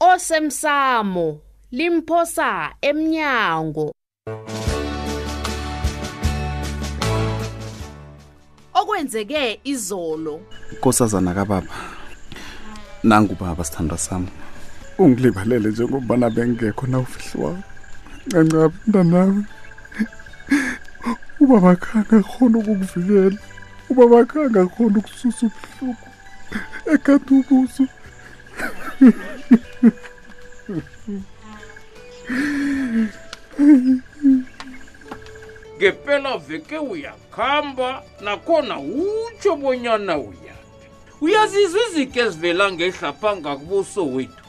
osemsamo limphosa emnyango okwenzeke izolo nkosazana kababa nangu baba sithandwa sami ungilibalele njengobana bengekho na ufihliwako ncancabi mntanami ubaba khange akhona ukukuvikela ubaba khange akhona ukususa ubuhlungu É Cadu Bolso. ngepela veke uyakhamba nakhona utsho bonyana uyaphi uyazizwa izike ezivela ngehlapha ngakubuso wethu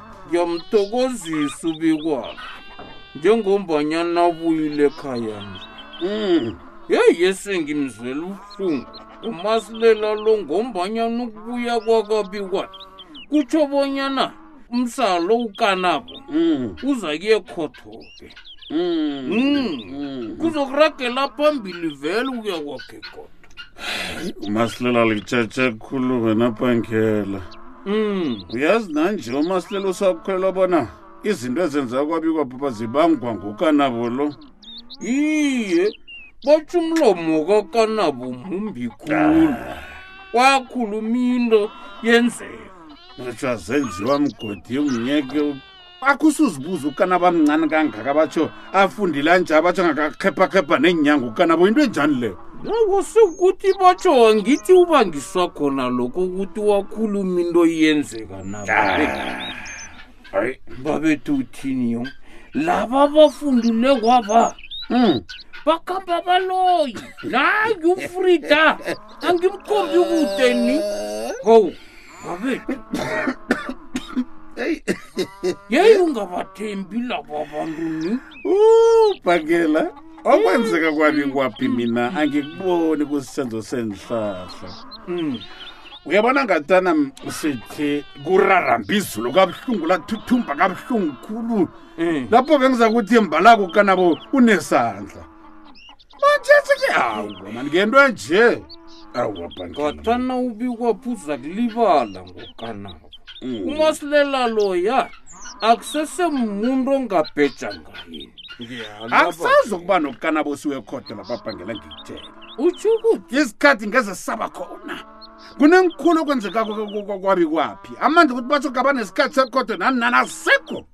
ngiyamthokozisa ubikwala njengombanyana abuyile ekhayami Mm. yeyi esengimzwela ubuhlungu umasilela lo ngombanyana ukubuya kwakabikwala kutsho bonyana umsalo ukanabo Mm. uza kuyekhothola Mm. Mm. kuzokuragela phambili vele ukuya kwakhe kodwa umasilela litshetshe khulu wena bhangela Mm. uyazi nanje umasilela usakukholelwa bona izinto ezenzeka kwabikwa papa zibangwa ngukanabo lo iye batsho umlomo kakanabo mumbi khulu wakhuluma into yenzeka natsho azenziwa mgodi umnyeke akusuzibuza ukana bamncane kangaka batsho afundile anje abatsho ngakakhephakhepha neenyanga ukana bo into enjani leyo ngosukuthi batsho ngithi uba ngiswa khona lokho ukuthi wakhuluma into iyenzeka nabayi babethu uthini yo laba bafundile kwaba hmm. bakhamba baloyi nayi ufrida angimkhombi kude ni howu babe Hey. yeyi ungabathembi laba bantu ni Uh, Bhakela. Okwenzeka kwani kwaphi mina angikuboni kusisenzo senhlahla. Mm. Uyabona ngatana m- sithi kuraramba izulu kabuhlungu lakuthuthumba kabuhlungu khulu. Mm. Lapho bengiza ukuthi imbalako kanabo unesandla. manjesi-ke hawu wena ngento enje kodwana ubikwaphi uzakulibala ngokanabo mm. umasilela loya akusesemuntu ongabheja ngayini akusazi ukuba nokukanabosiwe khoda lababhangela ngikutshela utsho ukuthi isikhathi ngeze sisaba khona kunengikhulu okwenzekako kwabi kwaphi amandla ukuthi batsho gaba nesikhathi sekhodo nani nani asikho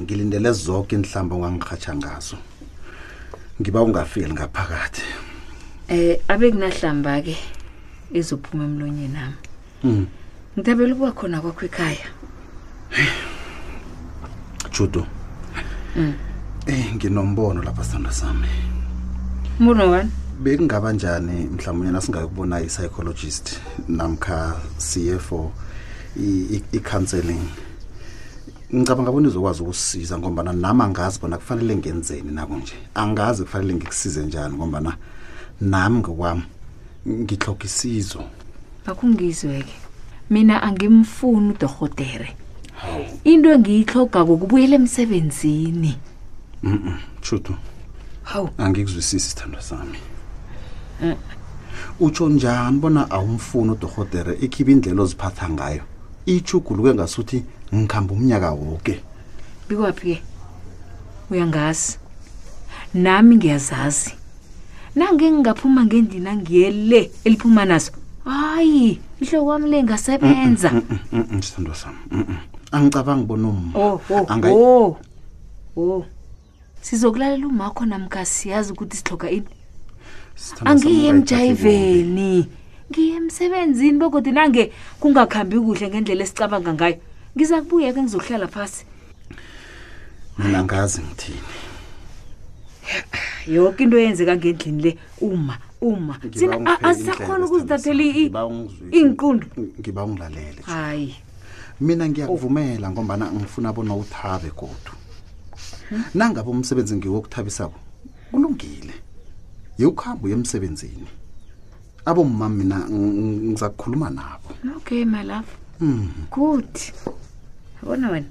ngilindele zonke inhlamba ongangirhatsha ngazo ngiba ungafeli ngaphakathi um abe kunahlamba-ke izophuma emlonyeni nami mm. ngithabela ukuba khona kwakho ekhaya judo mm. eyi eh, nginombono lapha sithanda sami mbono wani bekungaba njani mhlawumbe nasingayokubona i-psychologist namkha siye for i-counseling i, i ngicabanga bona izokwazi ukusiza ngombana nami angazi bona kufanele ngenzeni nakunje angazi kufanele ngikusize njani ngombana nami ngokwami ngitlhoga isizo bakhungizwe-ke mina angimfuni udorhotere into engiyitlhoga kokubuyela emsebenzini mm tshutu hawu angikuzwisisi sithando sami mm. utsho njani bona awumfuni udorhotere ikhibe indlela oziphatha ngayo ichuguluke ngasuthi ngikhamba umnyaka woke bikwaphi ke uyangazi nami ngiyazazi nange ngingaphuma ngendina ngiyele eliphuma naso hayi ihloko kwami le ngasebenza Mm, mm, mm, sithandwa sami mm, mm. angicabangi bonomma oh oh Angayi- oh oh sizokulalela umakho namkha siyazi ukuthi sitlhoga ini Sithandwa sami angiye ungayithathi kumbi. emjayiveni ngiye emsebenzini begodwa nange kungakhambi kuhle ngendlela esicabanga ngayo ngiza kubuya ke ngizokuhlala phasi mina angazi ngithini yoke into eyenzeka ngendlini le uma uma Ngibawa Thina a- ungifele asisakhona indlebe, ukuzithathela Msanami. i- Ngibawa ungizwise. iinqundu Ngibawa ungilalele hayi mina ngiyakuvumela ngombana ngifuna bona uthabe godu nangabe umsebenzi ngiwo okuthabisako kulungile yewukuhamba uye emsebenzini abomma mina ng- ng- ngizakukhuluma nabo okay my love good yabona wena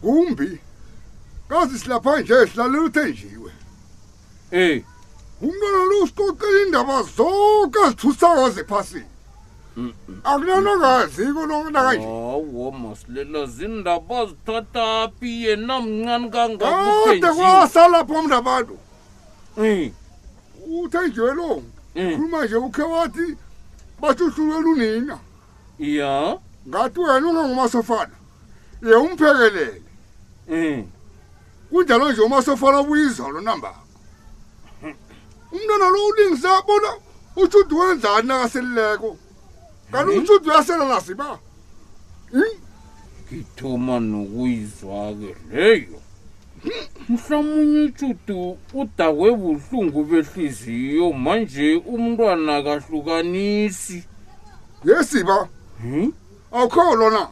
Kumbi. Kazi silapha nje sihlale uthenjiwe. Eh. Umntwana lo usiqoqela indaba zonke azithusako zephasini. akunanongaziko lokuna kanje hawo masilela zindaba zithathaphi yena mncane kangakade kwasa lapho umntu abantu uthenjiwe lo khuluma nje ukhe wathi bathuhlulwe lunina ya ngathi wena ungangumasofana ye umphekelele um kunjalo nje uma sofana ubuya izolo nambako umntwana lo ulingisa bona utshudu wenzani nakaselileko kanti hmm? utshudu uyasela nasi ba hmm? ngithoma nokuyizwa-ke leyo mhlamunye utshudu udakwe buhlungu behliziyo manje umntwana kahlukanisi yesiba hmm? awukho lona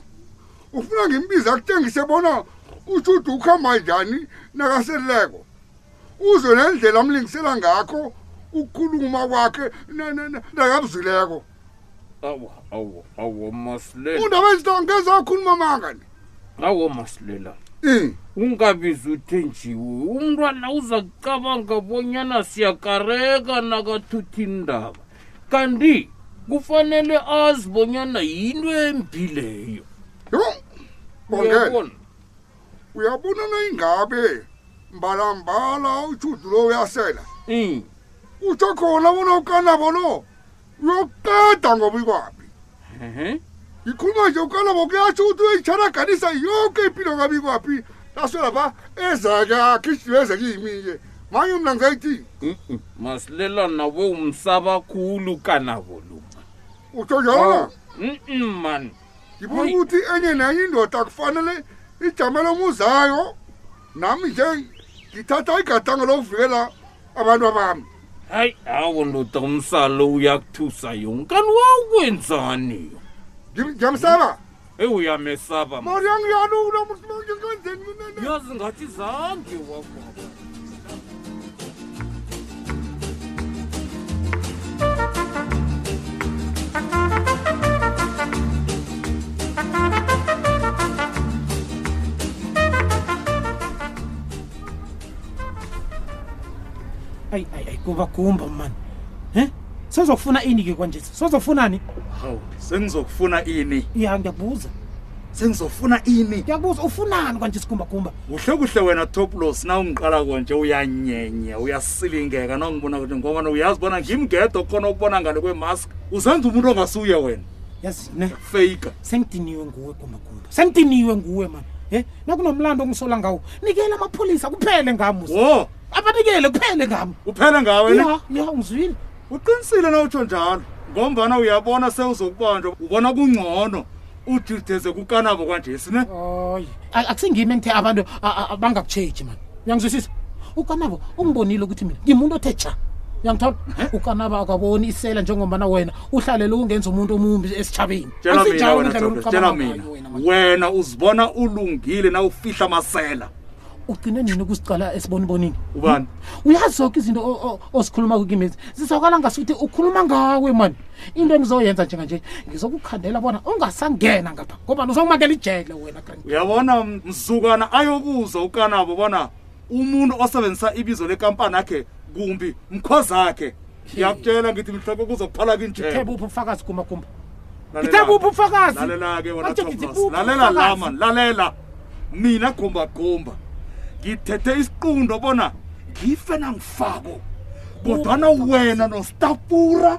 ufuna ngimbiza akutengise bona ujudu ukhamba njani nakaselileko uzwe nendlela amlingisela ngakho ukukhuluma kwakhe nakabuzileko awu awu awu masilela undaba ezitangeza akhuluma mangani awu masilela ungabizi uthenjiwe umntwana uza kucabanga bonyana siyakareka nakathutha indaba kanti kufanele azi bonyana yinto embi leyo yho bongela Uyabona? uyabona nayingabe mbalambala utshudu lo uyasela Mm. utsho khona bona ukanabo lo uyokuqeda ngoba ikwaphi Ehe. Ikhuluma nje ukalabo kuyasho ukuthi uyoyitshara ganisa yonke impilo kabi kwaphi. Laso lapha eza kakhe isidweze kimi-ke. Manje mina ngizayithi Mm-mm. masilela nawe umsaba khulu kanabo lo utsho njalo. Mm-mm, man Ngibona Hayi. ukuthi enye nenye indoda kufanele ijamele umuzayo. Nami nje ngithatha igadango lokuvikela abantu abami hayi awu ndoda umsalo uyakuthusa yona kanti wawukwenzani Ngim- ngiyamsaba eyi uyamesaba ma. mori angiyalo ulo muntu lo ngikwenzeni mina yazi ngathi zange wakwaba ayi ayi ayi kuba kumba mani um sozokufuna ini-ke kwanje sozofunani hawu sengizokufuna ini ya ngiyakubuza sengizofuna ini ngiyakubuza ufunani kwanje sikumbakumba kuhle kuhle wena toplos na ungiqala konje uyanyenye uyasilingeka nongibona kuthi ngobana uyazi bona ngimgedo khona ukubona ngale kwemask uzenza umuntu ongasuye wena yazi ne feyika sengidiniwe nguwe kumbakumba sengidiniwe nguwe mani um nakunomlando ongisola ngawo nikela amapholisa kuphele ngami musa wo abanikele kuphele ngami uphele ngawe ne ya ya ungizwile uqinisile na utsho njalo ngombana uyabona sewuzokubanjwa ubona kungcono ujudeze kukanabo kwanjesi ne hayi A- akusingimi engithe abantu a- a- bangakutsheji mani uyangizwisisa ukanabo ungibonile ukuthi mina ngimuntu othe tsha uyangithola ukanabo akaboni isela njengombana wena uhlalele ukungenza umuntu omumbi esitshabeni Tshela mina Akusinjalo wena, indlela Jobe, olucabanga tshela ngayo mina. wena. wena uzibona ulungile na ufihla masela ugcine nini ukusiqala esibonibonini ubani hmm? uyazi zonke izinto osikhuluma kukimezi zizwakala ngasuthi ukhuluma ngawe mani into engizoyenza njenganje ngizokukhandela bona ungasangena ngapha ngoba uzokumakela ijele wena uyabona mzukana ayokuzwa ukanabo bona umuntu osebenzisa ibizo lekampani yakhe kumbi mkhozakhe ngiyakutshela ngithi mhloko kuzokuphala kinje Thebe uphi ubufakazi kuma kumba? Ngithe kuphi ubufakazi? lalela-ke wena Manje ngithi Thomas. kuphi lalela la ubufakazi? man lalela mina gumbagumba ngithethe isiqundo bona ngife nangifako kodwana wena nostapura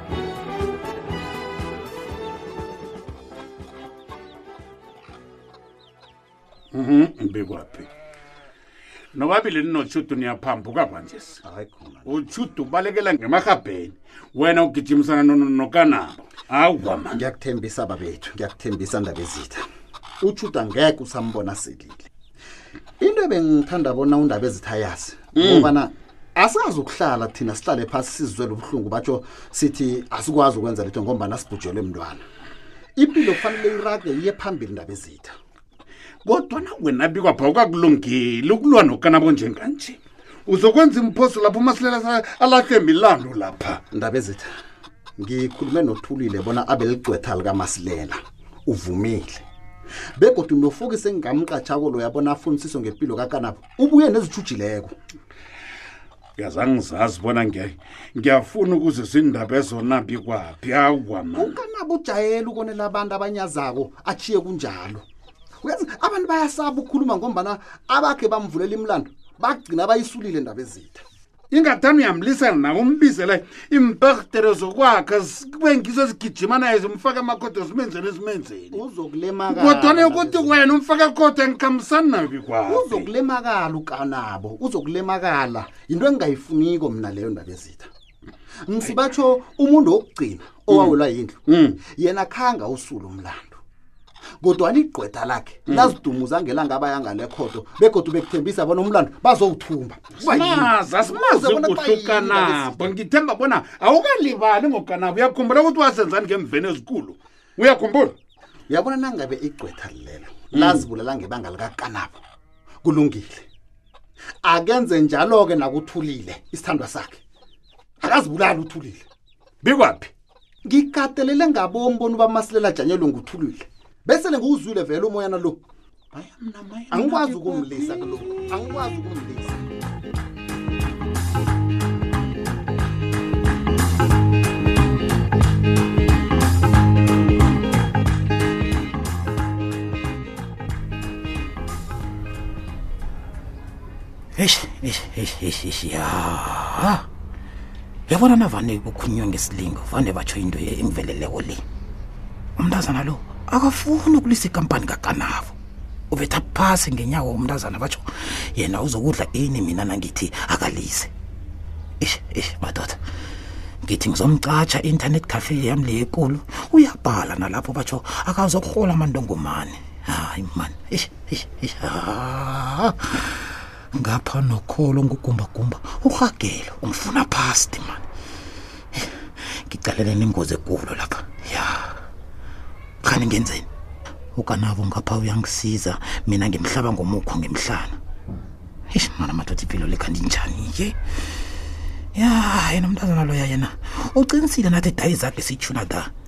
Mhm, mbikwaphi nobabili ninotshutu niyaphambuka kwanjesi hayi khona utshutu ubalekela ngemarhabheni wena ugijimisana no- no- nokanabo awuwa mani ngiyakuthembisa babethu ngiyakuthembisa ndabezitha utshuda ngeke usambona selile into ebengithanda bona undaba ezithayazi mm. ngobana asazi ukuhlala thina sihlale phasi sizizwele ubuhlungu batsho sithi asikwazi ukwenza letho ngombana sibhujelwe mntwana impilo kufanele irage iye phambili ndaba ezitha kodwa na wena bikwapha ukakulungeli ukulwa nokanabo njenganje uzokwenza imphoso lapho umasilela alahle milando lapha ndaba ezitha ngikhulume nothulile bona abe ligcwetha likamasilela uvumile begodwa nofuki sengingamqatshako loya bona afunisiswe ngempilo kakanabo ubuye nezithujileko ngiyazangizazi bona ngiyafuna ukuze zindaba ezonambi kwaphi awa ma ukanabo ujayela ukonela abantu abanyazako achiye kunjalo uyazi abantu bayasaba ukukhuluma ngombana abakhe bamvulela imlando bagcina bayisulile ndaba ezitha ingathana uyamlisela nawo umbizela iimbaktere zokwakha kube ngizo ezigijima naye zimfake amakhodo zimenzeni ezimenzeni kodwana yokuthi wena umfake khodo engikhambisani nayo kikwakho uzokulemakala ukanabo uzokulemakala yinto engingayifuniko mna leyo ndabezitha ngithi batsho umuntu wokugcina owawelwa yindlu Mm. yena khanga usula umlando kodwa nigqwetha lakhe Mm. lazidumuza ngelanga abayangalekhotho begodu bekuthembisa bona umlando bazowuthumba simazi asimazi Kufuze bona kuhlukanabo ngithemba bona awukalibali ngoganabo uyakhumbula ukuthi wasenzani ngemveni ezikulu uyakhumbula uyabona nangabe igqwetha lelo Mm. lazibulala ngebanga likakanabo kulungile akenze njalo-ke nakuthulile isithandwa sakhe akazibulali uthulile bikwaphi ngikatelele ngabomboni bamasilela janyelwe nguthulile besele ngiwuzwile vele umoyana lo angikwazi ukumlisa kulo angikwazi ukumlisa eish eish eish eish eish ya yabona navane kukhulunywa ngesilingo vane batsho into ye- engiveleleko le umntazana lo akafuni ukulisa ikampani kakanavo ubetha phasi ngenyawo umntazana batsho yena uzokudla ini mina nangithi akalise eish eish madoda ngithi ngizomcatsha i-internet cafe yam le ekulu uyabhala nalapho batsho akazokurhola amantongomane hayi mani eish ya ngapha nokholo ngugumbagumba urhagele ungifuna phasti mani ngicalele nengozi ekulu lapha ya khani ngenzeni ukanabo ngapha uyangisiza mina ngimhlaba ngomukho ngemhlana eish mani amadoda impilo le kanti njani ye ya yena umntazana loya yena uqinisile nathi dayi zakhe sitshuna da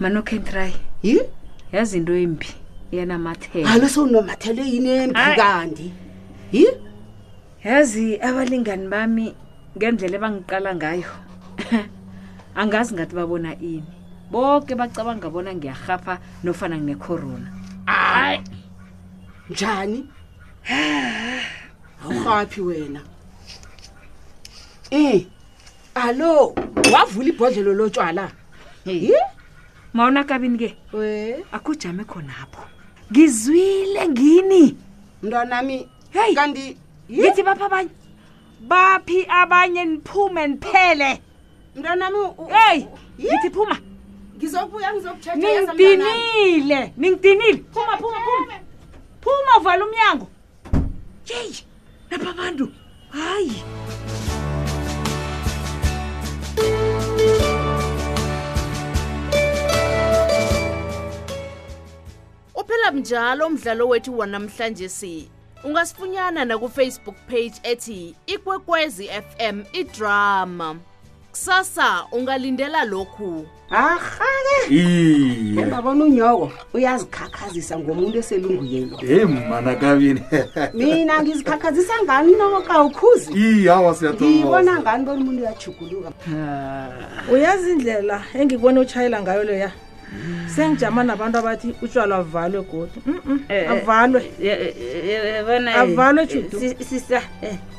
mano can try yi yazi into embi yanamathela alo sewunomathelwe yini embi Ai. kanti yi yazi abalingani bami ngendlela ebangiqala ngayo angazi ngathi babona ini boke bacabanga bona ngiyarhapha nofana nginecorona hayi njani awurhaphi wena um alo wavula ibhodlelo lotshwala Yi? mawona kabini ke we akujame khonapho ngizwile ngini mntwanami Hey! kanti Yi? ngithi baphi abanye baphi abanye niphume niphele mntwanami u- u- heyi Yi? ngithi phuma ngizokubuya ngizokutshetsha ningidinile ningidinile phuma phuma phuma phuma uvala umnyango yeyi lapha abantu hayi uphela mnjalo umdlalo wethu wanamhlanje si ungasifunyana nakufacebook page ethi ikwekwezi fm idrama kusasa ungalindela lokhu arhake iye ngabona unyoko uyazikhakhazisa ngomuntu eselunguyelo heyi mana kabini mina ngizikhakhazisa ngani noka ukhuzi iye awa siyathokoza ngibona ngani bona umuntu uyajuguluka uyazi indlela engibona utshayela ngayo leya sengijama nabantu abathi utshwalo avalwe godu Mm-mm, Eh, eh, avalwe ye- ye- ye- yabona, eh, Avalwe, eh, Judu. si- sisa eh,